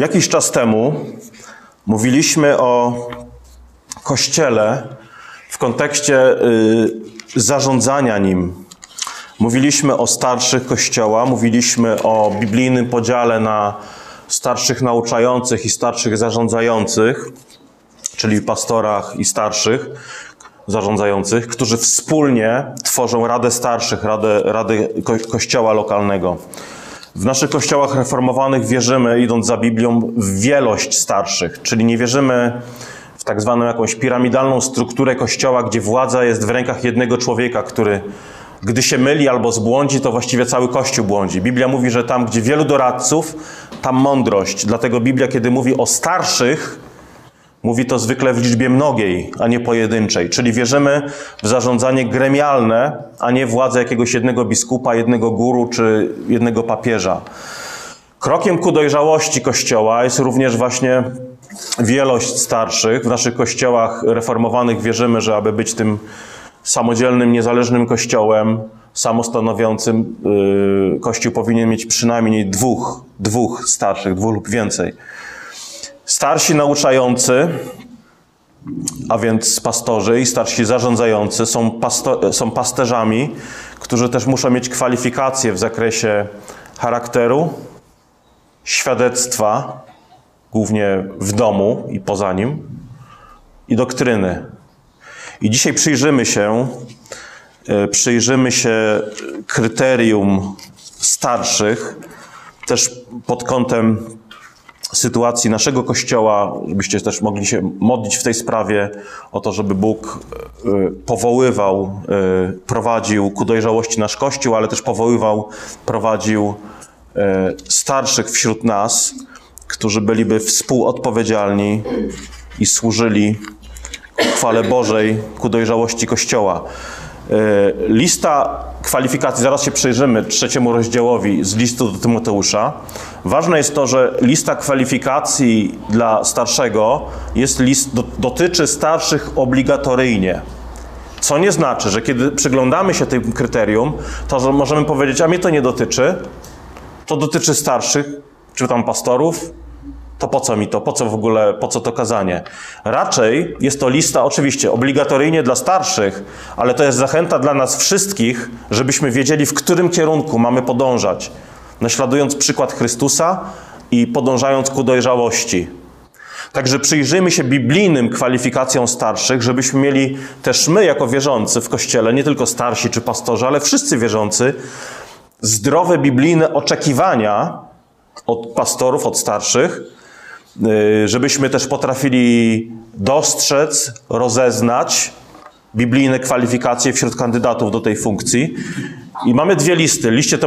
Jakiś czas temu mówiliśmy o Kościele w kontekście y, zarządzania nim. Mówiliśmy o starszych Kościoła, mówiliśmy o biblijnym podziale na starszych nauczających i starszych zarządzających, czyli pastorach i starszych zarządzających, którzy wspólnie tworzą Radę Starszych, Radę, Radę Kościoła Lokalnego. W naszych kościołach reformowanych wierzymy, idąc za Biblią, w wielość starszych, czyli nie wierzymy w tak zwaną jakąś piramidalną strukturę kościoła, gdzie władza jest w rękach jednego człowieka, który gdy się myli albo zbłądzi, to właściwie cały Kościół błądzi. Biblia mówi, że tam, gdzie wielu doradców, tam mądrość. Dlatego Biblia, kiedy mówi o starszych, mówi to zwykle w liczbie mnogiej, a nie pojedynczej. Czyli wierzymy w zarządzanie gremialne, a nie władzę jakiegoś jednego biskupa, jednego guru czy jednego papieża. Krokiem ku dojrzałości Kościoła jest również właśnie wielość starszych. W naszych kościołach reformowanych wierzymy, że aby być tym samodzielnym, niezależnym kościołem, samostanowiącym, yy, kościół powinien mieć przynajmniej dwóch, dwóch starszych, dwóch lub więcej. Starsi nauczający, a więc pastorzy i starsi zarządzający są, pasto, są pasterzami, którzy też muszą mieć kwalifikacje w zakresie charakteru, świadectwa, głównie w domu i poza nim, i doktryny. I dzisiaj przyjrzymy się, e, przyjrzymy się kryterium starszych, też pod kątem sytuacji naszego Kościoła, żebyście też mogli się modlić w tej sprawie o to, żeby Bóg e, powoływał, e, prowadził ku dojrzałości nasz Kościół, ale też powoływał, prowadził starszych wśród nas, którzy byliby współodpowiedzialni i służyli chwale Bożej ku dojrzałości Kościoła. E, lista kwalifikacji, zaraz się przyjrzymy trzeciemu rozdziałowi z listu do Tymoteusza. Ważne jest to, że lista kwalifikacji dla starszego jest list, do, dotyczy starszych obligatoryjnie. Co nie znaczy, że kiedy przyglądamy się tym kryterium, to możemy powiedzieć, a mnie to nie dotyczy. To dotyczy starszych, czy tam pastorów, to po co mi to? Po co w ogóle, po co to kazanie? Raczej jest to lista oczywiście obligatoryjnie dla starszych, ale to jest zachęta dla nas wszystkich, żebyśmy wiedzieli, w którym kierunku mamy podążać, naśladując przykład Chrystusa i podążając ku dojrzałości. Także przyjrzyjmy się biblijnym kwalifikacjom starszych, żebyśmy mieli też my, jako wierzący w Kościele, nie tylko starsi czy pastorzy, ale wszyscy wierzący, zdrowe biblijne oczekiwania od pastorów, od starszych, żebyśmy też potrafili dostrzec, rozeznać biblijne kwalifikacje wśród kandydatów do tej funkcji. I mamy dwie listy. Liście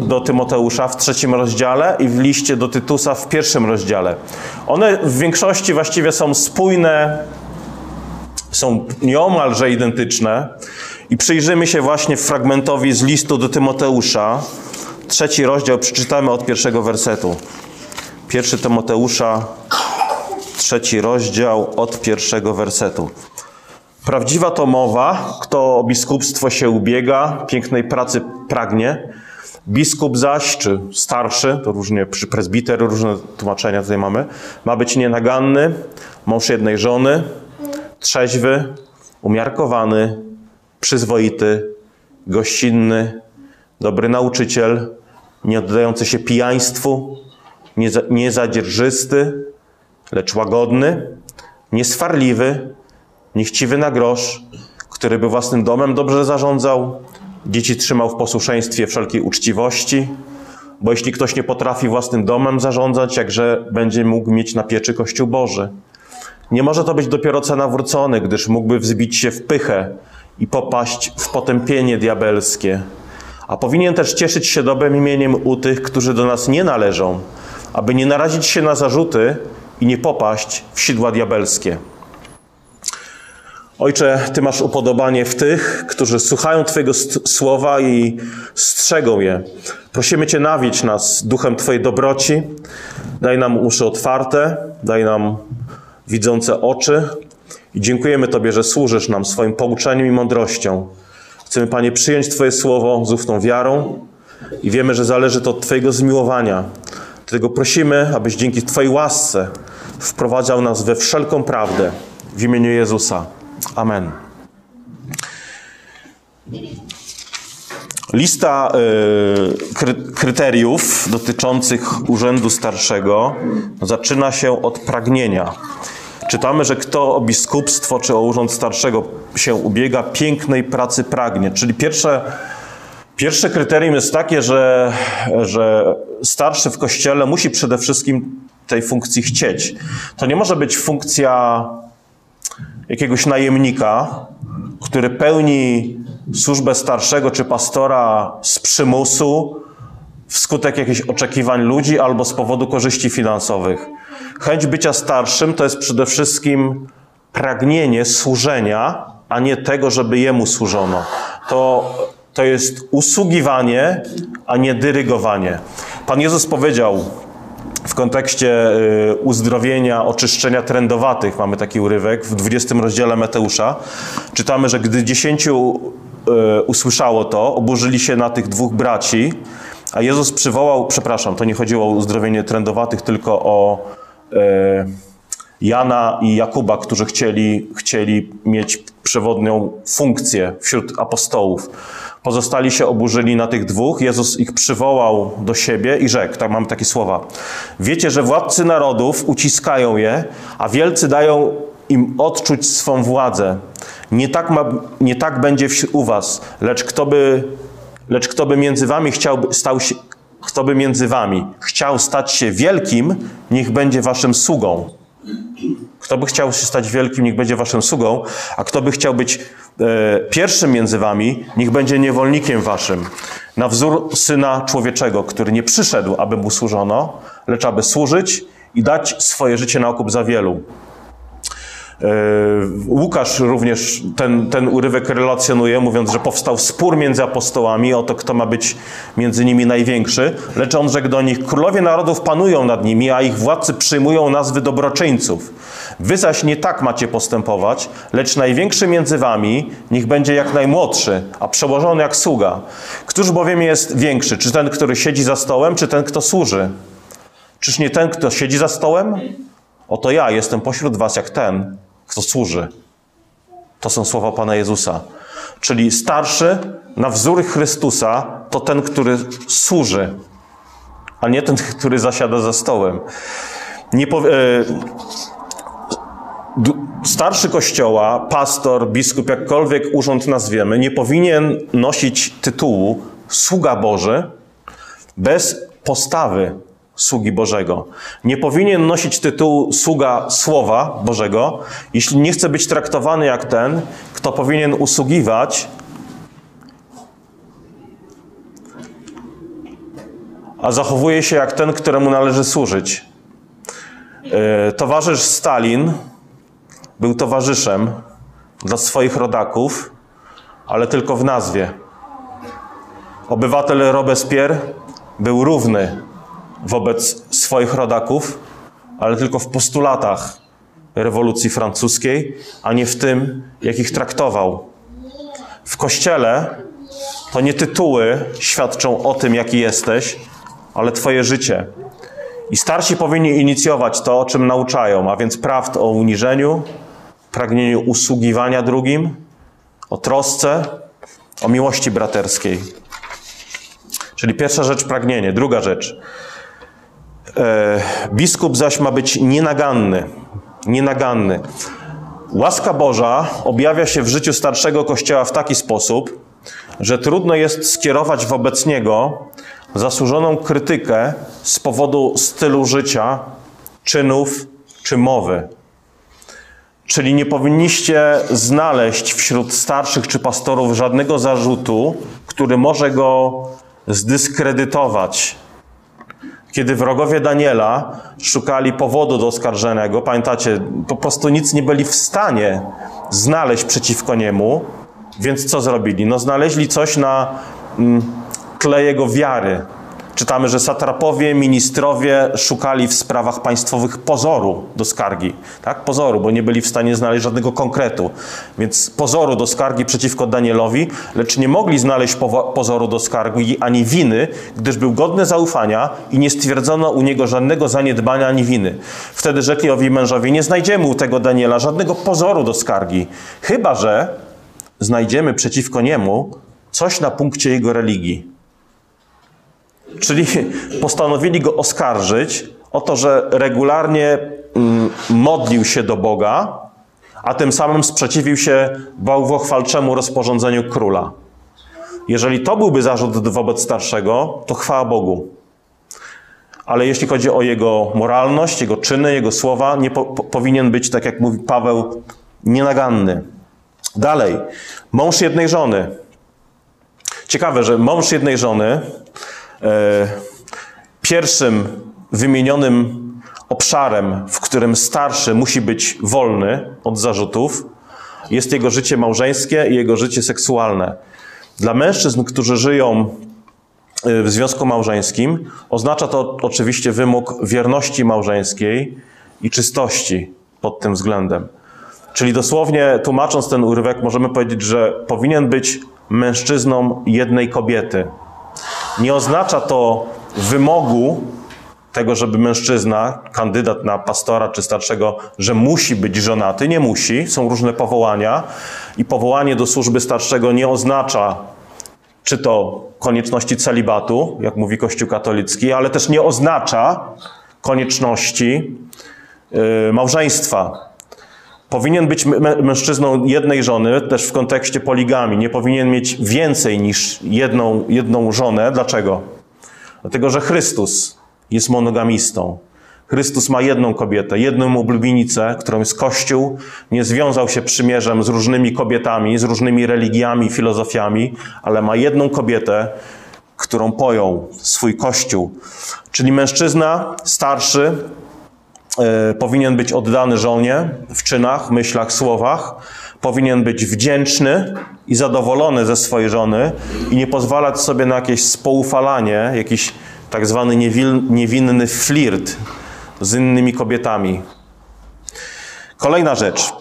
do Tymoteusza w trzecim rozdziale i w liście do Tytusa w pierwszym rozdziale. One w większości właściwie są spójne, są nieomalże identyczne. I przyjrzymy się właśnie fragmentowi z listu do Tymoteusza. Trzeci rozdział przeczytamy od pierwszego wersetu. 1 Tymoteusza, trzeci rozdział od pierwszego wersetu. Prawdziwa to mowa, kto o biskupstwo się ubiega, pięknej pracy pragnie. Biskup zaś, czy starszy, to różnie przy prezbiter, różne tłumaczenia tutaj mamy, ma być nienaganny, mąż jednej żony, trzeźwy, umiarkowany, przyzwoity, gościnny, dobry nauczyciel, nie oddający się pijaństwu, niezadzierżysty, lecz łagodny, nieswarliwy, niechciwy na grosz, który by własnym domem dobrze zarządzał, dzieci trzymał w posłuszeństwie wszelkiej uczciwości, bo jeśli ktoś nie potrafi własnym domem zarządzać, jakże będzie mógł mieć na pieczy Kościół Boży. Nie może to być dopiero co nawrócony, gdyż mógłby wzbić się w pychę i popaść w potępienie diabelskie. A powinien też cieszyć się dobrym imieniem u tych, którzy do nas nie należą, aby nie narazić się na zarzuty i nie popaść w sidła diabelskie. Ojcze, Ty masz upodobanie w tych, którzy słuchają Twojego słowa i strzegą je. Prosimy Cię, nawiedź nas duchem Twojej dobroci. Daj nam uszy otwarte, daj nam widzące oczy. I dziękujemy Tobie, że służysz nam swoim pouczeniem i mądrością. Chcemy, Panie, przyjąć Twoje słowo z ufną wiarą i wiemy, że zależy to od Twojego zmiłowania, Dlatego prosimy, abyś dzięki Twojej łasce wprowadzał nas we wszelką prawdę. W imieniu Jezusa. Amen. Lista y, kry, kryteriów dotyczących urzędu starszego zaczyna się od pragnienia. Czytamy, że kto o biskupstwo czy o urząd starszego się ubiega, pięknej pracy pragnie. Czyli pierwsze, pierwsze kryterium jest takie, że, że starszy w kościele musi przede wszystkim tej funkcji chcieć. To nie może być funkcja jakiegoś najemnika, który pełni służbę starszego czy pastora z przymusu, wskutek jakichś oczekiwań ludzi albo z powodu korzyści finansowych. Chęć bycia starszym to jest przede wszystkim pragnienie służenia, a nie tego, żeby jemu służono. To, to jest usługiwanie, a nie dyrygowanie. Pan Jezus powiedział w kontekście y, uzdrowienia, oczyszczenia trędowatych, mamy taki urywek w 20 rozdziale Mateusza, czytamy, że gdy dziesięciu y, usłyszało to, oburzyli się na tych dwóch braci, a Jezus przywołał, przepraszam, to nie chodziło o uzdrowienie trędowatych, tylko o y, Jana i Jakuba, którzy chcieli, chcieli mieć przewodnią funkcję wśród apostołów. Pozostali się oburzyli na tych dwóch. Jezus ich przywołał do siebie i rzekł, tak mamy takie słowa. Wiecie, że władcy narodów uciskają je, a wielcy dają im odczuć swą władzę. Nie tak, ma, nie tak będzie u was, lecz kto by, lecz kto by między wami chciał, stał się, kto by między wami chciał stać się wielkim, niech będzie waszym sługą. Kto by chciał się stać wielkim, niech będzie waszym sługą, a kto by chciał być pierwszym między wami, niech będzie niewolnikiem waszym. Na wzór Syna Człowieczego, który nie przyszedł, aby mu służono, lecz aby służyć i dać swoje życie na okup za wielu. E, Łukasz również ten, ten urywek relacjonuje, mówiąc, że powstał spór między apostołami o to, kto ma być między nimi największy, lecz on rzekł do nich, królowie narodów panują nad nimi, a ich władcy przyjmują nazwy dobroczyńców. Wy zaś nie tak macie postępować, lecz największy między wami niech będzie jak najmłodszy, a przełożony jak sługa. Któż bowiem jest większy? Czy ten, który siedzi za stołem, czy ten, kto służy? Czyż nie ten, kto siedzi za stołem? Oto ja jestem pośród was jak ten, kto służy. To są słowa Pana Jezusa. Czyli starszy na wzór Chrystusa to ten, który służy, a nie ten, który zasiada za stołem. Nie powie, starszy kościoła, pastor, biskup, jakkolwiek urząd nazwiemy, nie powinien nosić tytułu sługa Boży bez postawy sługi Bożego. Nie powinien nosić tytułu sługa Słowa Bożego, jeśli nie chce być traktowany jak ten, kto powinien usługiwać, a zachowuje się jak ten, któremu należy służyć. E, towarzysz Stalin był towarzyszem dla swoich rodaków, ale tylko w nazwie. Obywatel Robespierre był równy wobec swoich rodaków, ale tylko w postulatach rewolucji francuskiej, a nie w tym, jak ich traktował. W kościele to nie tytuły świadczą o tym, jaki jesteś, ale Twoje życie. I starsi powinni inicjować to, o czym nauczają, a więc prawd o uniżeniu, pragnieniu usługiwania drugim, o trosce, o miłości braterskiej. Czyli pierwsza rzecz pragnienie. Druga rzecz. E, biskup zaś ma być nienaganny. Nienaganny. Łaska Boża objawia się w życiu starszego kościoła w taki sposób, że trudno jest skierować wobec niego zasłużoną krytykę z powodu stylu życia, czynów czy mowy. Czyli nie powinniście znaleźć wśród starszych czy pastorów żadnego zarzutu, który może go zdyskredytować. Kiedy wrogowie Daniela szukali powodu do oskarżenia go, pamiętacie, po prostu nic nie byli w stanie znaleźć przeciwko niemu, więc co zrobili? No znaleźli coś na mm, tle jego wiary, Czytamy, że satrapowie, ministrowie szukali w sprawach państwowych pozoru do skargi. Tak? Pozoru, bo nie byli w stanie znaleźć żadnego konkretu. Więc pozoru do skargi przeciwko Danielowi, lecz nie mogli znaleźć pozoru do skargi ani winy, gdyż był godny zaufania i nie stwierdzono u niego żadnego zaniedbania ani winy. Wtedy rzekli owi mężowie, nie znajdziemy u tego Daniela żadnego pozoru do skargi, chyba że znajdziemy przeciwko niemu coś na punkcie jego religii. Czyli postanowili go oskarżyć o to, że regularnie mm, modlił się do Boga, a tym samym sprzeciwił się bałwochwalczemu rozporządzeniu króla. Jeżeli to byłby zarzut wobec starszego, to chwała Bogu. Ale jeśli chodzi o jego moralność, jego czyny, jego słowa, nie po, po, powinien być, tak jak mówi Paweł, nienaganny. Dalej, mąż jednej żony. Ciekawe, że mąż jednej żony, pierwszym wymienionym obszarem, w którym starszy musi być wolny od zarzutów, jest jego życie małżeńskie i jego życie seksualne. Dla mężczyzn, którzy żyją e, w związku małżeńskim, oznacza to oczywiście wymóg wierności małżeńskiej i czystości pod tym względem. Czyli dosłownie tłumacząc ten urywek, możemy powiedzieć, że powinien być mężczyzną jednej kobiety. Nie oznacza to wymogu tego, żeby mężczyzna, kandydat na pastora czy starszego, że musi być żonaty. Nie musi, są różne powołania i powołanie do służby starszego nie oznacza czy to konieczności celibatu, jak mówi Kościół katolicki, ale też nie oznacza konieczności yy, małżeństwa. Powinien być mężczyzną jednej żony, też w kontekście poligami. Nie powinien mieć więcej niż jedną, jedną żonę. Dlaczego? Dlatego, że Chrystus jest monogamistą. Chrystus ma jedną kobietę, jedną oblubienicę, którą jest Kościół. Nie związał się przymierzem z różnymi kobietami, z różnymi religiami, filozofiami, ale ma jedną kobietę, którą pojął swój Kościół. Czyli mężczyzna starszy, powinien być oddany żonie w czynach, myślach, słowach, powinien być wdzięczny i zadowolony ze swojej żony i nie pozwalać sobie na jakieś spoufalanie, jakiś tak zwany niewinny flirt z innymi kobietami. Kolejna rzecz.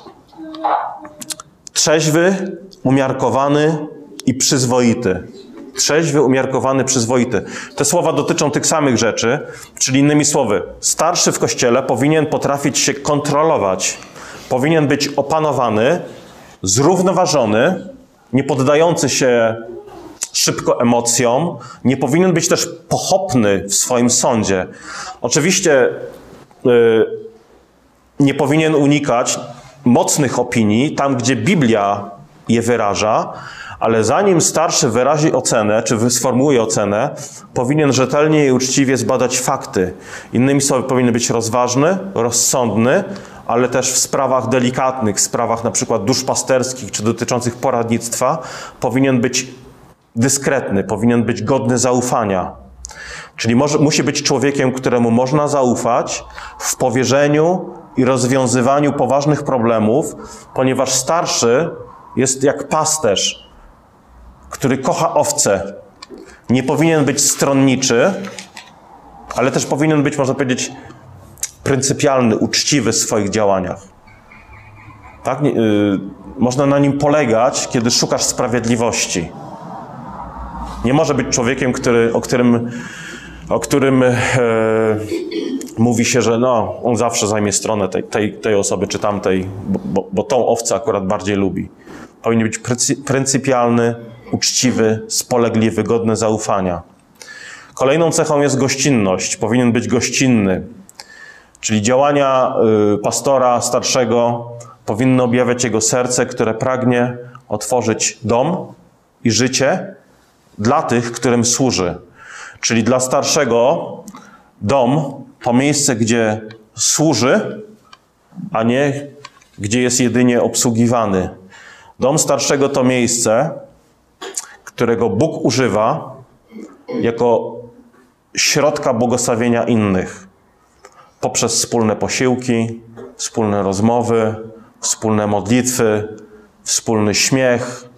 Trzeźwy, umiarkowany i przyzwoity trzeźwy, umiarkowany, przyzwoity. Te słowa dotyczą tych samych rzeczy, czyli innymi słowy, starszy w kościele powinien potrafić się kontrolować, powinien być opanowany, zrównoważony, nie poddający się szybko emocjom, nie powinien być też pochopny w swoim sądzie. Oczywiście yy, nie powinien unikać mocnych opinii tam, gdzie Biblia je wyraża, ale zanim starszy wyrazi ocenę, czy sformułuje ocenę, powinien rzetelnie i uczciwie zbadać fakty. Innymi słowy, powinien być rozważny, rozsądny, ale też w sprawach delikatnych, w sprawach na przykład duszpasterskich czy dotyczących poradnictwa, powinien być dyskretny, powinien być godny zaufania. Czyli może, musi być człowiekiem, któremu można zaufać w powierzeniu i rozwiązywaniu poważnych problemów, ponieważ starszy jest jak pasterz, który kocha owce, nie powinien być stronniczy, ale też powinien być, można powiedzieć, pryncypialny, uczciwy w swoich działaniach. Tak? Yy, można na nim polegać, kiedy szukasz sprawiedliwości. Nie może być człowiekiem, który, o którym, o którym e, mówi się, że no, on zawsze zajmie stronę tej, tej, tej osoby czy tamtej, bo, bo, bo tą owcę akurat bardziej lubi. Powinien być pryncypialny, uczciwy, spolegliwy, godny zaufania. Kolejną cechą jest gościnność. Powinien być gościnny. Czyli działania y, pastora starszego powinny objawiać jego serce, które pragnie otworzyć dom i życie dla tych, którym służy. Czyli dla starszego dom to miejsce, gdzie służy, a nie gdzie jest jedynie obsługiwany. Dom starszego to miejsce, którego Bóg używa jako środka błogosławienia innych poprzez wspólne posiłki, wspólne rozmowy, wspólne modlitwy, wspólny śmiech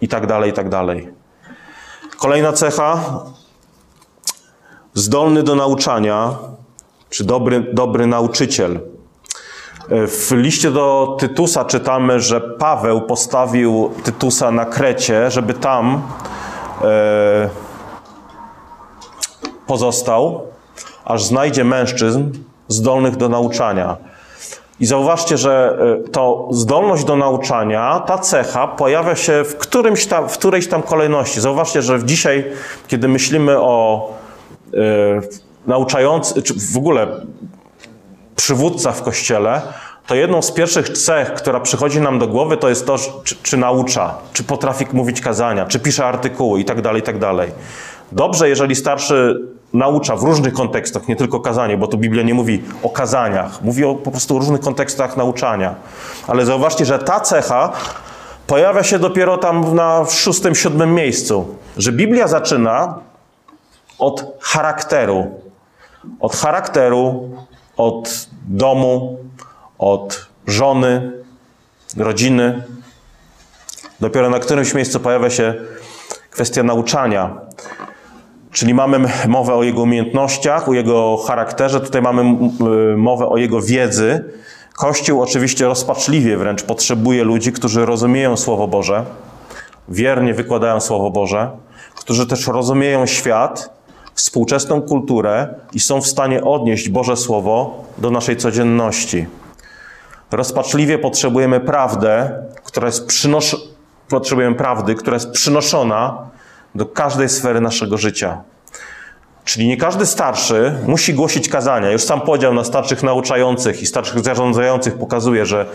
itd. Tak itd. Tak Kolejna cecha zdolny do nauczania, czy dobry, dobry nauczyciel. W liście do Tytusa czytamy, że Paweł postawił Tytusa na Krecie, żeby tam e, pozostał, aż znajdzie mężczyzn zdolnych do nauczania. I zauważcie, że e, to zdolność do nauczania, ta cecha pojawia się w, którymś tam, w którejś tam kolejności. Zauważcie, że dzisiaj, kiedy myślimy o e, nauczających, czy w ogóle przywódcach w kościele, to jedną z pierwszych cech, która przychodzi nam do głowy, to jest to, czy, czy naucza, czy potrafi mówić kazania, czy pisze artykuły itd., tak itd. Tak Dobrze, jeżeli starszy naucza w różnych kontekstach, nie tylko kazanie, bo tu Biblia nie mówi o kazaniach, mówi o po prostu różnych kontekstach nauczania. Ale zauważcie, że ta cecha pojawia się dopiero tam na szóstym, siódmym miejscu. Że Biblia zaczyna od charakteru. Od charakteru, od domu, od żony, rodziny. Dopiero na którymś miejscu pojawia się kwestia nauczania. Czyli mamy mowę o jego umiejętnościach, o jego charakterze, tutaj mamy mowę o jego wiedzy. Kościół oczywiście rozpaczliwie wręcz potrzebuje ludzi, którzy rozumieją Słowo Boże, wiernie wykładają Słowo Boże, którzy też rozumieją świat, współczesną kulturę i są w stanie odnieść Boże Słowo do naszej codzienności. Rozpaczliwie potrzebujemy prawdę, która jest przynosz... potrzebujemy prawdy, która jest przynoszona do każdej sfery naszego życia. Czyli nie każdy starszy musi głosić kazania. Już sam podział na starszych nauczających i starszych zarządzających pokazuje, że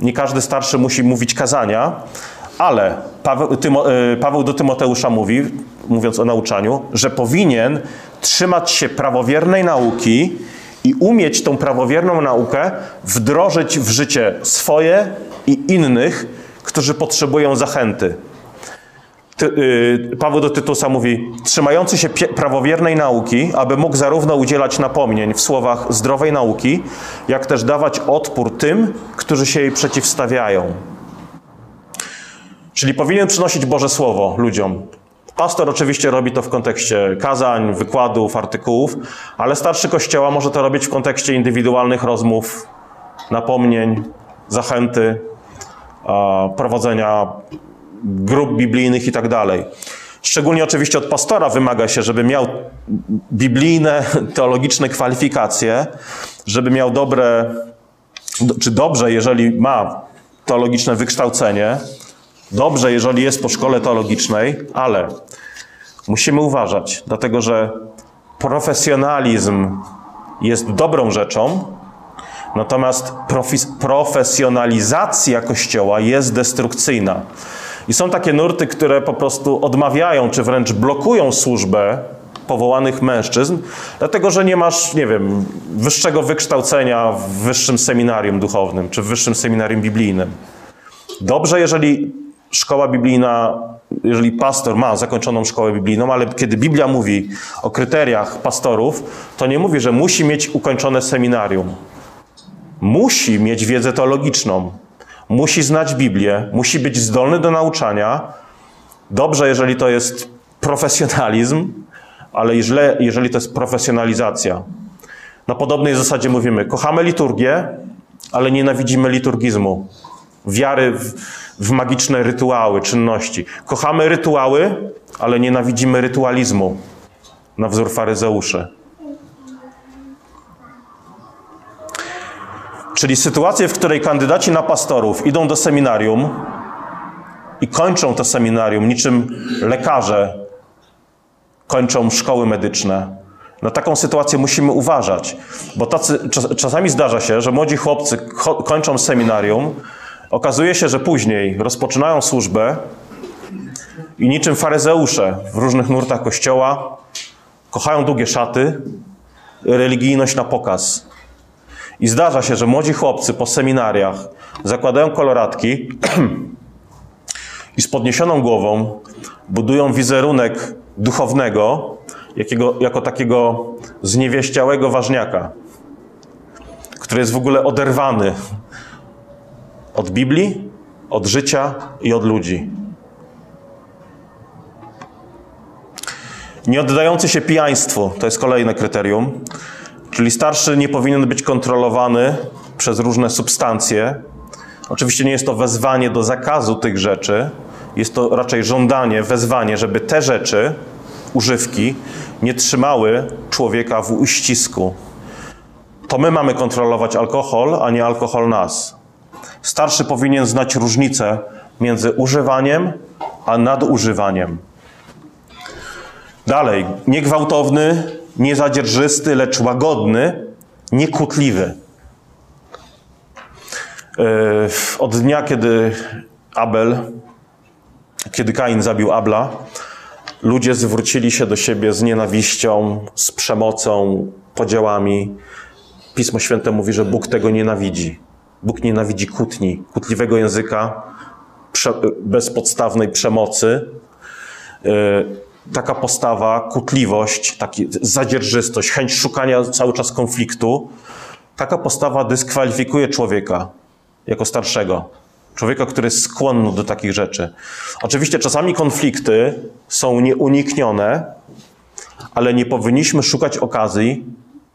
nie każdy starszy musi mówić kazania, ale Paweł, Tymo, y, Paweł do Tymoteusza mówi, mówiąc o nauczaniu, że powinien trzymać się prawowiernej nauki i umieć tą prawowierną naukę wdrożyć w życie swoje i innych, którzy potrzebują zachęty. Y, Paweł do Tytusa mówi, trzymający się prawowiernej nauki, aby mógł zarówno udzielać napomnień w słowach zdrowej nauki, jak też dawać odpór tym, którzy się jej przeciwstawiają. Czyli powinien przynosić Boże Słowo ludziom. Pastor oczywiście robi to w kontekście kazań, wykładów, artykułów, ale starszy kościoła może to robić w kontekście indywidualnych rozmów, napomnień, zachęty, prowadzenia grup biblijnych i tak dalej. Szczególnie oczywiście od pastora wymaga się, żeby miał biblijne, teologiczne kwalifikacje, żeby miał dobre, czy dobrze, jeżeli ma teologiczne wykształcenie, dobrze, jeżeli jest po szkole teologicznej, ale musimy uważać, dlatego że profesjonalizm jest dobrą rzeczą, natomiast profesjonalizacja Kościoła jest destrukcyjna. I są takie nurty, które po prostu odmawiają, czy wręcz blokują służbę powołanych mężczyzn, dlatego że nie masz, nie wiem, wyższego wykształcenia w wyższym seminarium duchownym, czy w wyższym seminarium biblijnym. Dobrze, jeżeli szkoła biblijna, jeżeli pastor ma zakończoną szkołę biblijną, ale kiedy Biblia mówi o kryteriach pastorów, to nie mówi, że musi mieć ukończone seminarium. Musi mieć wiedzę teologiczną musi znać Biblię, musi być zdolny do nauczania. Dobrze, jeżeli to jest profesjonalizm, ale źle, jeżeli to jest profesjonalizacja. Na podobnej zasadzie mówimy: kochamy liturgię, ale nienawidzimy liturgizmu, wiary w, w magiczne rytuały, czynności. Kochamy rytuały, ale nienawidzimy rytualizmu, na wzór faryzeuszy. Czyli sytuację, w której kandydaci na pastorów idą do seminarium i kończą to seminarium, niczym lekarze kończą szkoły medyczne. Na taką sytuację musimy uważać, bo tacy, czasami zdarza się, że młodzi chłopcy kończą seminarium, okazuje się, że później rozpoczynają służbę i niczym faryzeusze w różnych nurtach kościoła kochają długie szaty, religijność na pokaz. I zdarza się, że młodzi chłopcy po seminariach zakładają koloratki i z podniesioną głową budują wizerunek duchownego jakiego, jako takiego zniewieściałego ważniaka, który jest w ogóle oderwany od Biblii, od życia i od ludzi. Nie oddający się pijaństwu to jest kolejne kryterium. Czyli starszy nie powinien być kontrolowany przez różne substancje. Oczywiście nie jest to wezwanie do zakazu tych rzeczy, jest to raczej żądanie, wezwanie, żeby te rzeczy, używki, nie trzymały człowieka w uścisku. To my mamy kontrolować alkohol, a nie alkohol nas. Starszy powinien znać różnicę między używaniem a nadużywaniem. Dalej, niegwałtowny, niezadzierżysty, lecz łagodny, niekutliwy. Yy, od dnia, kiedy Abel, kiedy Kain zabił Abla, ludzie zwrócili się do siebie z nienawiścią, z przemocą, podziałami. Pismo Święte mówi, że Bóg tego nienawidzi. Bóg nienawidzi kłótni, kłótliwego języka, bezpodstawnej przemocy. Yy, taka postawa, kutliwość, taki zadzierżystość, chęć szukania cały czas konfliktu, taka postawa dyskwalifikuje człowieka jako starszego. Człowieka, który jest skłonny do takich rzeczy. Oczywiście czasami konflikty są nieuniknione, ale nie powinniśmy szukać okazji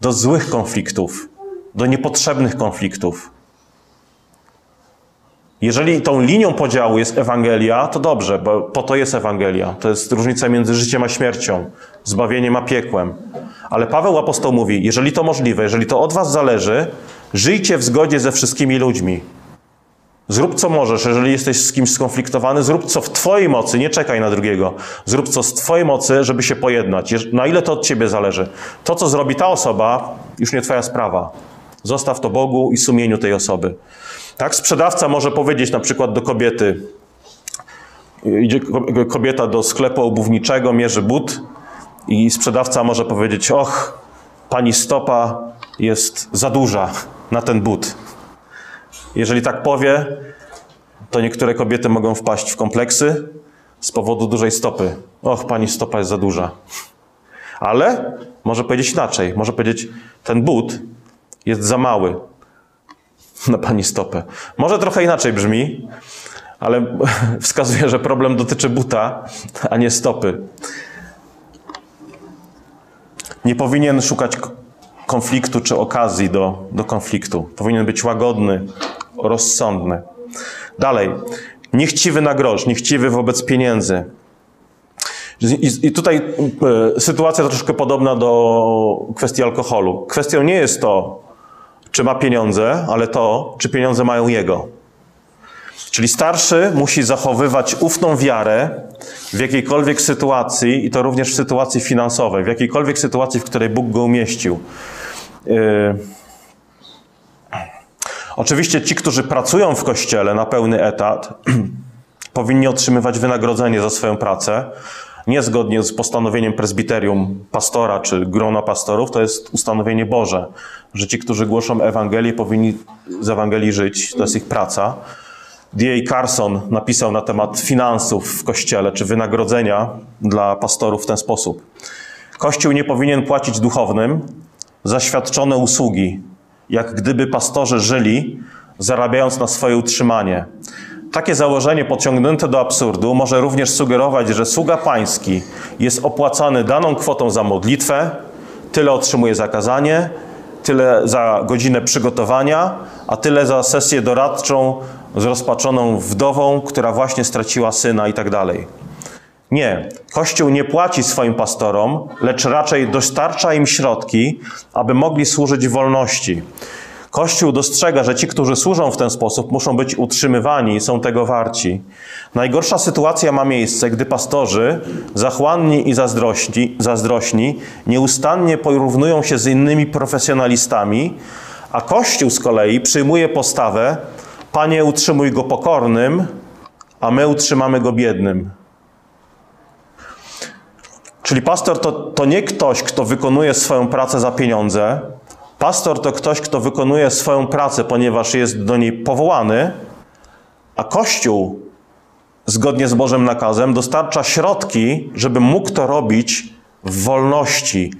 do złych konfliktów, do niepotrzebnych konfliktów. Jeżeli tą linią podziału jest Ewangelia, to dobrze, bo po to jest Ewangelia. To jest różnica między życiem a śmiercią, zbawieniem a piekłem. Ale Paweł apostoł mówi: jeżeli to możliwe, jeżeli to od was zależy, żyjcie w zgodzie ze wszystkimi ludźmi. Zrób co możesz, jeżeli jesteś z kimś skonfliktowany, zrób co w Twojej mocy, nie czekaj na drugiego. Zrób co z Twojej mocy, żeby się pojednać. Na ile to od Ciebie zależy? To, co zrobi ta osoba, już nie Twoja sprawa. Zostaw to Bogu i sumieniu tej osoby. Tak, sprzedawca może powiedzieć na przykład do kobiety, idzie kobieta do sklepu obuwniczego, mierzy but i sprzedawca może powiedzieć, och, pani stopa jest za duża na ten but. Jeżeli tak powie, to niektóre kobiety mogą wpaść w kompleksy z powodu dużej stopy. Och, pani stopa jest za duża. Ale może powiedzieć inaczej. Może powiedzieć, ten but jest za mały na pani stopę. Może trochę inaczej brzmi, ale wskazuje, że problem dotyczy buta, a nie stopy. Nie powinien szukać konfliktu czy okazji do, do konfliktu. Powinien być łagodny, rozsądny. Dalej. Niechciwy na grosz, niechciwy wobec pieniędzy. I, tutaj y, sytuacja troszkę podobna do kwestii alkoholu. Kwestią nie jest to, czy ma pieniądze, ale to, czy pieniądze mają jego. Czyli starszy musi zachowywać ufną wiarę w jakiejkolwiek sytuacji, i to również w sytuacji finansowej, w jakiejkolwiek sytuacji, w której Bóg go umieścił. Yy. Oczywiście ci, którzy pracują w kościele na pełny etat, powinni otrzymywać wynagrodzenie za swoją pracę, niezgodnie z postanowieniem prezbiterium pastora czy grona pastorów, to jest ustanowienie Boże, że ci, którzy głoszą Ewangelię, powinni z Ewangelii żyć, to jest ich praca. D.A. Carson napisał na temat finansów w kościele, czy wynagrodzenia dla pastorów w ten sposób. Kościół nie powinien płacić duchownym za świadczone usługi, jak gdyby pastorzy żyli, zarabiając na swoje utrzymanie. Takie założenie pociągnięte do absurdu może również sugerować, że sługa pański jest opłacany daną kwotą za modlitwę, tyle otrzymuje za kazanie, tyle za godzinę przygotowania, a tyle za sesję doradczą z rozpaczoną wdową, która właśnie straciła syna i tak dalej. Nie, Kościół nie płaci swoim pastorom, lecz raczej dostarcza im środki, aby mogli służyć wolności. Kościół dostrzega, że ci, którzy służą w ten sposób, muszą być utrzymywani i są tego warci. Najgorsza sytuacja ma miejsce, gdy pastorzy, zachłanni i zazdrośni, zazdrośni nieustannie porównują się z innymi profesjonalistami, a Kościół z kolei przyjmuje postawę: Panie, utrzymuj go pokornym, a my utrzymamy go biednym. Czyli pastor to, to nie ktoś, kto wykonuje swoją pracę za pieniądze, Pastor to ktoś, kto wykonuje swoją pracę, ponieważ jest do niej powołany, a Kościół, zgodnie z Bożym nakazem, dostarcza środki, żeby mógł to robić w wolności,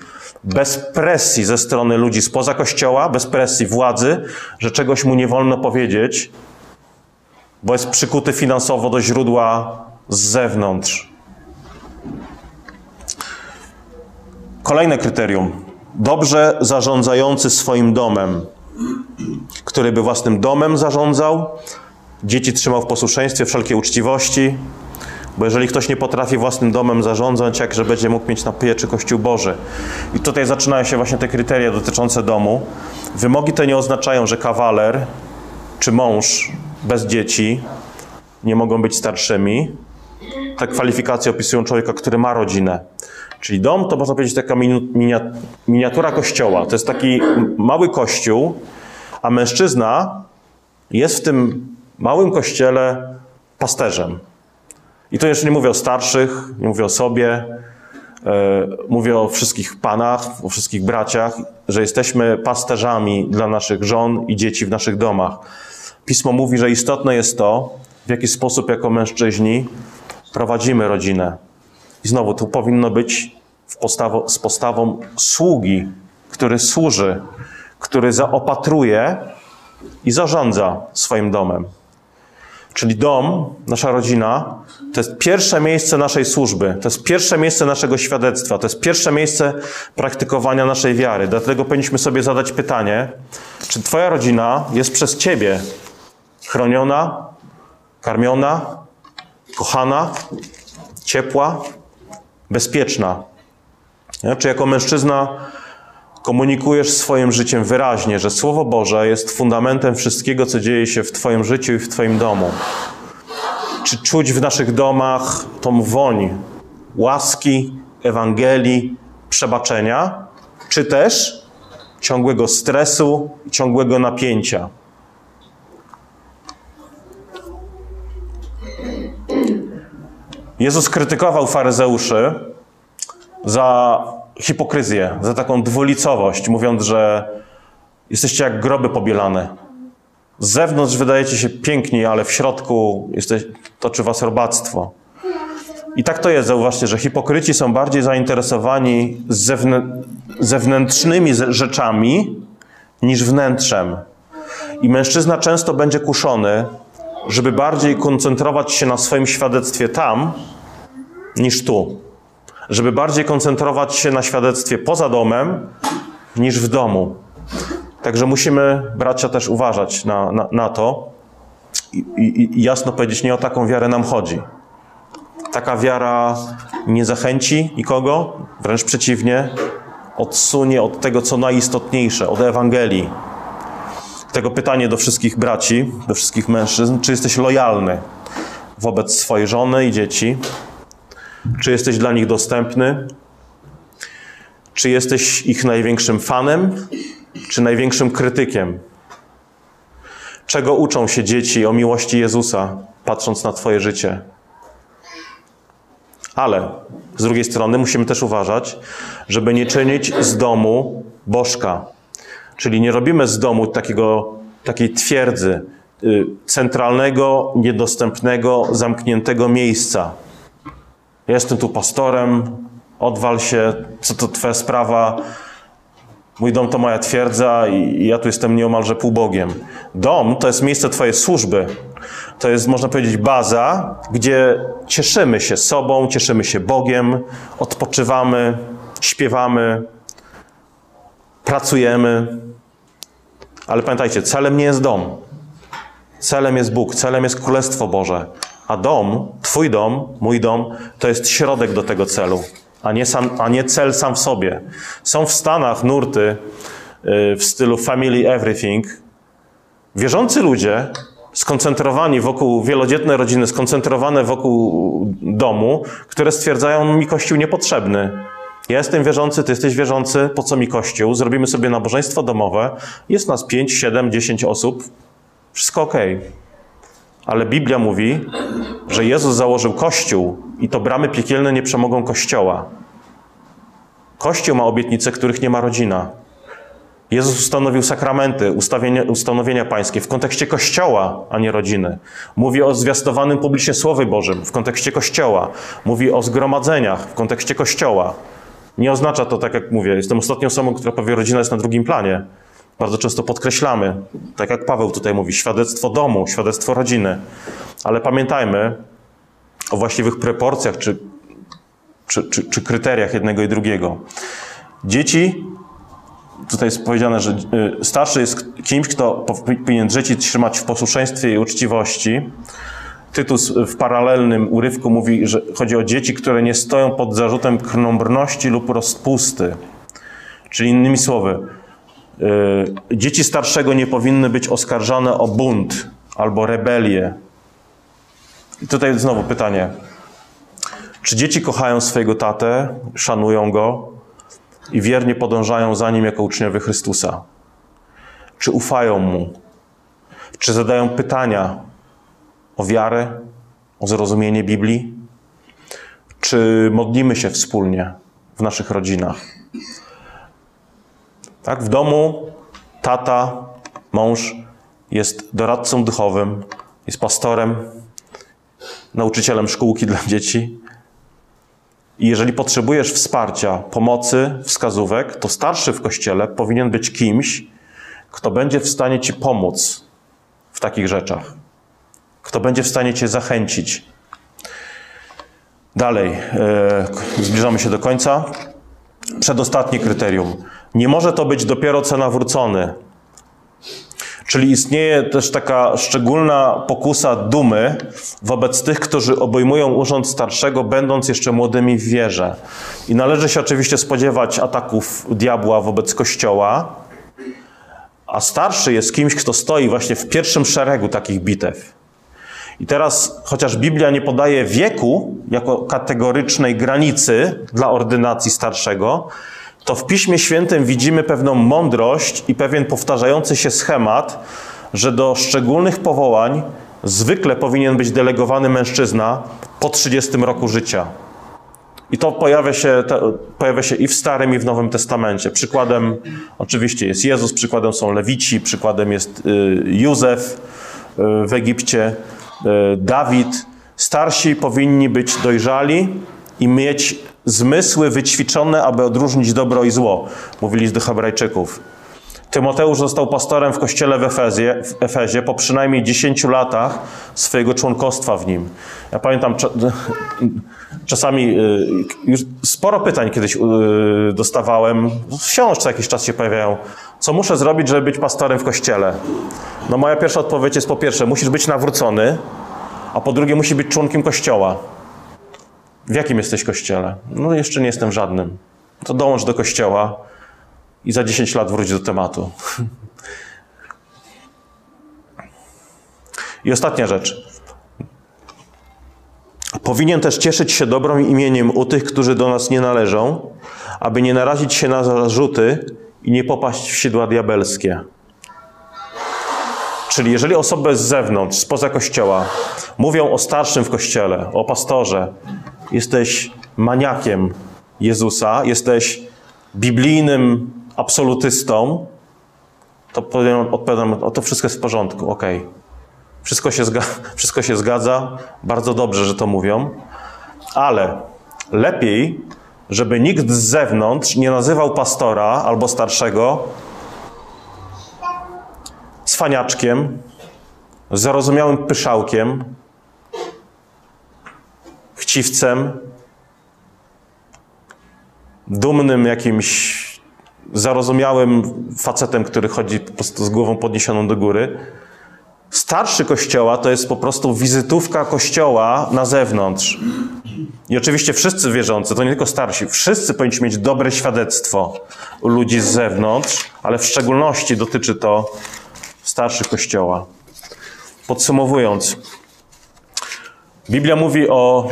bez presji ze strony ludzi spoza Kościoła, bez presji władzy, że czegoś mu nie wolno powiedzieć, bo jest przykuty finansowo do źródła z zewnątrz. Kolejne kryterium. Dobrze zarządzający swoim domem, który by własnym domem zarządzał, dzieci trzymał w posłuszeństwie, wszelkiej uczciwości, bo jeżeli ktoś nie potrafi własnym domem zarządzać, jakże będzie mógł mieć na pieczy Kościół Boży? I tutaj zaczynają się właśnie te kryteria dotyczące domu. Wymogi te nie oznaczają, że kawaler czy mąż bez dzieci nie mogą być starszymi. Te kwalifikacje opisują człowieka, który ma rodzinę. Czyli dom to można powiedzieć taka miniatura kościoła. To jest taki mały kościół, a mężczyzna jest w tym małym kościele pasterzem. I to jeszcze nie mówię o starszych, nie mówię o sobie, e, mówię o wszystkich panach, o wszystkich braciach, że jesteśmy pasterzami dla naszych żon i dzieci w naszych domach. Pismo mówi, że istotne jest to, w jaki sposób jako mężczyźni prowadzimy rodzinę. Znowu tu powinno być postawo, z postawą sługi, który służy, który zaopatruje i zarządza swoim domem. Czyli dom, nasza rodzina, to jest pierwsze miejsce naszej służby, to jest pierwsze miejsce naszego świadectwa, to jest pierwsze miejsce praktykowania naszej wiary. Dlatego powinniśmy sobie zadać pytanie, czy Twoja rodzina jest przez Ciebie chroniona, karmiona, kochana, ciepła, bezpieczna. Czy jako mężczyzna komunikujesz swoim życiem wyraźnie, że Słowo Boże jest fundamentem wszystkiego, co dzieje się w Twoim życiu i w Twoim domu? Czy czuć w naszych domach tą woń łaski, Ewangelii, przebaczenia, czy też ciągłego stresu, ciągłego napięcia? Jezus krytykował faryzeuszy za hipokryzję, za taką dwulicowość, mówiąc, że jesteście jak groby pobielane. Z zewnątrz wydajecie się piękni, ale w środku jesteś, toczy was robactwo. I tak to jest, zauważcie, że hipokryci są bardziej zainteresowani zewnę zewnętrznymi rzeczami niż wnętrzem. I mężczyzna często będzie kuszony, żeby bardziej koncentrować się na swoim świadectwie tam, niż tu. Żeby bardziej koncentrować się na świadectwie poza domem, niż w domu. Także musimy, bracia, też uważać na, na, na to i, i, i jasno powiedzieć, nie o taką wiarę nam chodzi. Taka wiara nie zachęci nikogo, wręcz przeciwnie, odsunie od tego, co najistotniejsze, od Ewangelii. Tego pytanie do wszystkich braci, do wszystkich mężczyzn: czy jesteś lojalny wobec swojej żony i dzieci? Czy jesteś dla nich dostępny? Czy jesteś ich największym fanem, czy największym krytykiem? Czego uczą się dzieci o miłości Jezusa, patrząc na Twoje życie? Ale z drugiej strony musimy też uważać, żeby nie czynić z domu bożka. Czyli nie robimy z domu takiego, takiej twierdzy, y, centralnego, niedostępnego, zamkniętego miejsca. Jestem tu pastorem, odwal się, co to twoja sprawa, Mój dom to moja twierdza i ja tu jestem nieomalże półbogiem. Dom to jest miejsce Twojej służby. To jest, można powiedzieć, baza, gdzie cieszymy się sobą, cieszymy się Bogiem, odpoczywamy, śpiewamy, pracujemy. Ale pamiętajcie, celem nie jest dom. Celem jest Bóg, celem jest Królestwo Boże. A dom, Twój dom, mój dom, to jest środek do tego celu a nie, sam, a nie cel sam w sobie. Są w Stanach nurty y, w stylu family everything. Wierzący ludzie skoncentrowani wokół, wielodzietne rodziny skoncentrowane wokół domu, które stwierdzają mi Kościół niepotrzebny. Ja jestem wierzący, ty jesteś wierzący, po co mi Kościół? Zrobimy sobie nabożeństwo domowe, jest nas 5, 7, 10 osób, wszystko ok. Ale Biblia mówi, że Jezus założył Kościół i to bramy piekielne nie przemogą Kościoła. Kościół ma obietnice, których nie ma rodzina. Jezus ustanowił sakramenty, ustanowienia pańskie w kontekście Kościoła, a nie rodziny. Mówi o zwiastowanym publicznie Słowie Bożym w kontekście Kościoła. Mówi o zgromadzeniach w kontekście Kościoła. Nie oznacza to, tak jak mówię, jestem ostatnią osobą, która powie, rodzina jest na drugim planie. Bardzo często podkreślamy, tak jak Paweł tutaj mówi, świadectwo domu, świadectwo rodziny. Ale pamiętajmy o właściwych proporcjach czy, czy, czy, czy kryteriach jednego i drugiego. Dzieci, tutaj jest powiedziane, że y, starszy jest kimś, kto powinien dzieci trzymać w posłuszeństwie i uczciwości. Tytus w paralelnym urywku mówi, że chodzi o dzieci, które nie stoją pod zarzutem krnąbrności lub rozpusty. Czyli innymi słowy, yy, dzieci starszego nie powinny być oskarżane o bunt albo rebelię. I tutaj znowu pytanie. Czy dzieci kochają swojego tatę, szanują go i wiernie podążają za nim jako uczniowie Chrystusa? Czy ufają mu? Czy zadają pytania o wiarę, o zrozumienie Biblii? Czy modlimy się wspólnie w naszych rodzinach? Tak, w domu tata, mąż jest doradcą duchowym, jest pastorem, nauczycielem szkółki dla dzieci. I jeżeli potrzebujesz wsparcia, pomocy, wskazówek, to starszy w kościele powinien być kimś, kto będzie w stanie ci pomóc w takich rzeczach kto będzie w stanie Cię zachęcić. Dalej, e, zbliżamy się do końca. Przedostatnie kryterium. Nie może to być dopiero co nawrócony. Czyli istnieje też taka szczególna pokusa dumy wobec tych, którzy obejmują urząd starszego, będąc jeszcze młodymi w wierze. I należy się oczywiście spodziewać ataków diabła wobec Kościoła, a starszy jest kimś, kto stoi właśnie w pierwszym szeregu takich bitew. I teraz, chociaż Biblia nie podaje wieku jako kategorycznej granicy dla ordynacji starszego, to w Piśmie Świętym widzimy pewną mądrość i pewien powtarzający się schemat, że do szczególnych powołań zwykle powinien być delegowany mężczyzna po 30 roku życia. I to pojawia się, to pojawia się i w Starym, i w Nowym Testamencie. Przykładem oczywiście jest Jezus, przykładem są Lewici, przykładem jest y, Józef y, w Egipcie. E, Dawid, starsi powinni być dojrzali i mieć zmysły wyćwiczone, aby odróżnić dobro i zło, mówili do Hebrajczyków. Tymoteusz został pastorem w kościele w Efezie, w Efezie po przynajmniej 10 latach swojego członkostwa w nim. Ja pamiętam, czasami y, już sporo pytań kiedyś y, dostawałem, wciąż co jakiś czas się pojawiają. Co muszę zrobić, żeby być pastorem w kościele? No moja pierwsza odpowiedź jest po pierwsze, musisz być nawrócony, a po drugie, musi być członkiem kościoła. W jakim jesteś kościele? No jeszcze nie jestem żadnym. To dołącz do kościoła i za 10 lat wróć do tematu. I ostatnia rzecz. Powinien też cieszyć się dobrym imieniem u tych, którzy do nas nie należą, aby nie narazić się na zarzuty i nie popaść w sidła diabelskie. Czyli jeżeli osoby z zewnątrz, spoza kościoła mówią o starszym w kościele, o pastorze, jesteś maniakiem Jezusa, jesteś biblijnym absolutystą, to odpowiadam, o to wszystko jest w porządku, ok. Wszystko się, wszystko się zgadza, bardzo dobrze, że to mówią, ale lepiej, żeby nikt z zewnątrz nie nazywał pastora albo starszego cwaniaczkiem, zarozumiałym pyszałkiem, chciwcem, dumnym jakimś zarozumiałym facetem, który chodzi po prostu z głową podniesioną do góry. Starszy kościoła to jest po prostu wizytówka kościoła na zewnątrz. I oczywiście wszyscy wierzący, to nie tylko starsi, wszyscy powinni mieć dobre świadectwo ludzi z zewnątrz, ale w szczególności dotyczy to starszych Kościoła. Podsumowując, Biblia mówi o,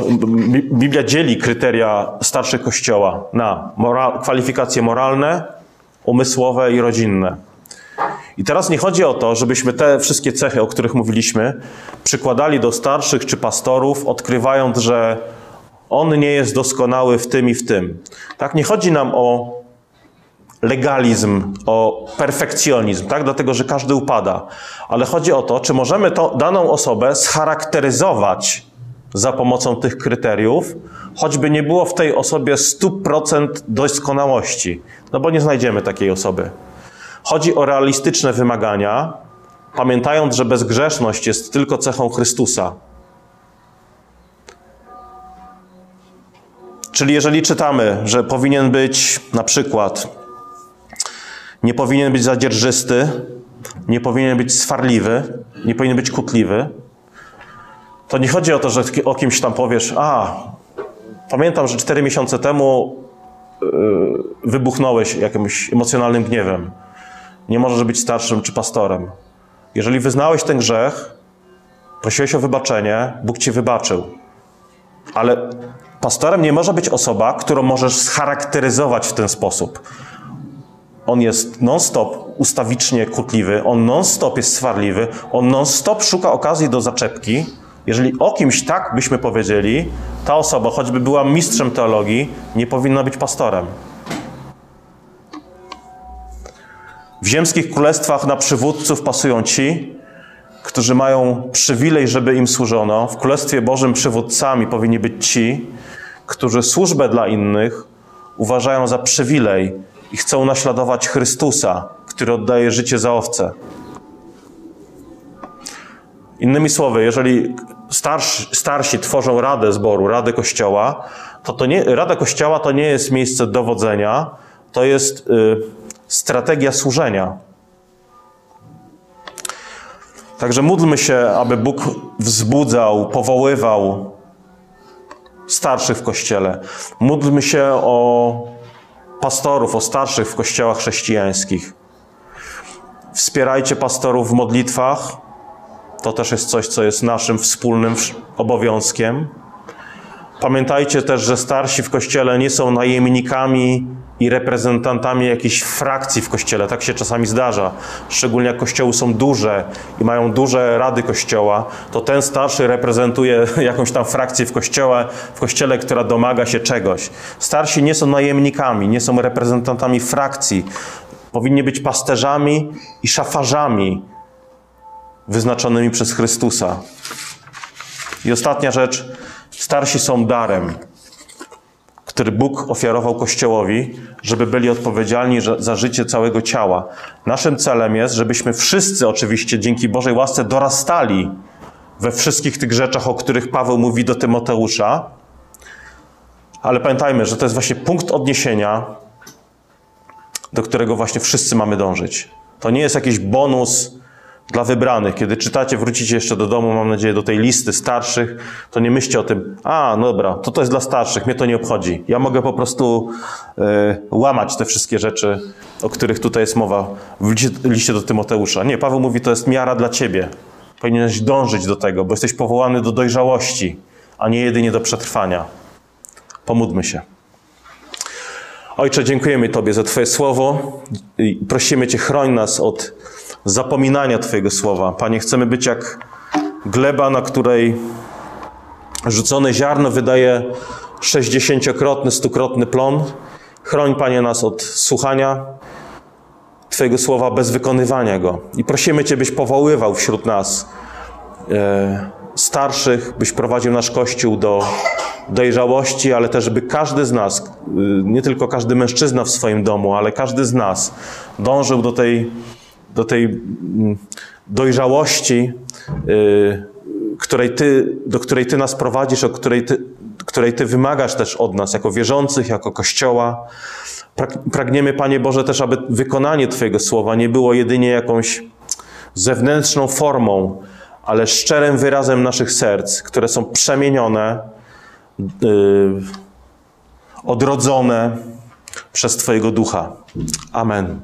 Biblia dzieli kryteria starszych Kościoła na moral, kwalifikacje moralne, umysłowe i rodzinne. I teraz nie chodzi o to, żebyśmy te wszystkie cechy, o których mówiliśmy, przykładali do starszych czy pastorów, odkrywając, że on nie jest doskonały w tym i w tym. Tak, nie chodzi nam o legalizm, o perfekcjonizm, tak? Dlatego, że każdy upada. Ale chodzi o to, czy możemy to, daną osobę scharakteryzować za pomocą tych kryteriów, choćby nie było w tej osobie 100% doskonałości, no bo nie znajdziemy takiej osoby. Chodzi o realistyczne wymagania, pamiętając, że bezgrzeszność jest tylko cechą Chrystusa. Czyli jeżeli czytamy, że powinien być na przykład, nie powinien być zadzierżysty, nie powinien być swarliwy, nie powinien być kutliwy, to nie chodzi o to, że o kimś tam powiesz, a pamiętam, że cztery miesiące temu yy, wybuchnąłeś jakimś emocjonalnym gniewem. Nie możesz być starszym czy pastorem. Jeżeli wyznałeś ten grzech, prosiłeś o wybaczenie, Bóg ci wybaczył. Ale pastorem nie może być osoba, którą możesz scharakteryzować w ten sposób. On jest non-stop ustawicznie kłótliwy, on non-stop jest swarliwy, on non-stop szuka okazji do zaczepki. Jeżeli o kimś tak byśmy powiedzieli, ta osoba, choćby była mistrzem teologii, nie powinna być pastorem. W ziemskich królestwach na przywódców pasują ci, którzy mają przywilej, żeby im służono. W Królestwie Bożym przywódcami powinni być ci, którzy służbę dla innych uważają za przywilej i chcą naśladować Chrystusa, który oddaje życie za owce. Innymi słowy, jeżeli starsi, starsi tworzą radę zboru, radę kościoła, to, to nie, Rada Kościoła to nie jest miejsce dowodzenia, to jest y, strategia służenia. Także módlmy się, aby Bóg wzbudzał, powoływał starszych w kościele. Módlmy się o pastorów, o starszych w kościołach chrześcijańskich. Wspierajcie pastorów w modlitwach. To też jest coś, co jest naszym wspólnym obowiązkiem. Pamiętajcie też, że starsi w kościele nie są najemnikami i reprezentantami jakiejś frakcji w kościele. Tak się czasami zdarza. Szczególnie jak kościoły są duże i mają duże rady kościoła, to ten starszy reprezentuje jakąś tam frakcję w kościele, w kościele, która domaga się czegoś. Starsi nie są najemnikami, nie są reprezentantami frakcji. Powinni być pasterzami i szafarzami wyznaczonymi przez Chrystusa. I ostatnia rzecz. Starsi są darem który Bóg ofiarował Kościołowi, żeby byli odpowiedzialni za życie całego ciała. Naszym celem jest, żebyśmy wszyscy oczywiście dzięki Bożej łasce dorastali we wszystkich tych rzeczach, o których Paweł mówi do Tymoteusza. Ale pamiętajmy, że to jest właśnie punkt odniesienia, do którego właśnie wszyscy mamy dążyć. To nie jest jakiś bonus dla wybranych. Kiedy czytacie, wrócicie jeszcze do domu, mam nadzieję, do tej listy starszych, to nie myślcie o tym, a, no dobra, to to jest dla starszych, mnie to nie obchodzi. Ja mogę po prostu y, łamać te wszystkie rzeczy, o których tutaj jest mowa w liście, liście do Tymoteusza. Nie, Paweł mówi, to jest miara dla ciebie. Powinieneś dążyć do tego, bo jesteś powołany do dojrzałości, a nie jedynie do przetrwania. Pomódmy się. Ojcze, dziękujemy Tobie za Twoje słowo prosimy Cię, chroń nas od zapominania Twojego słowa. Panie, chcemy być jak gleba, na której rzucone ziarno wydaje sześćdziesięciokrotny, stukrotny plon. Chroń, Panie, nas od słuchania Twojego słowa bez wykonywania go. I prosimy Cię, byś powoływał wśród nas e, starszych, byś prowadził nasz Kościół do dojrzałości, ale też, by każdy z nas, y, nie tylko każdy mężczyzna w swoim domu, ale każdy z nas dążył do tej do tej mm, dojrzałości, y, której ty, do której Ty nas prowadzisz, o której ty, której ty wymagasz też od nas, jako wierzących, jako Kościoła. Pragniemy, Panie Boże, też, aby wykonanie Twojego słowa nie było jedynie jakąś zewnętrzną formą, ale szczerym wyrazem naszych serc, które są przemienione, yy, odrodzone przez Twojego ducha. Amen.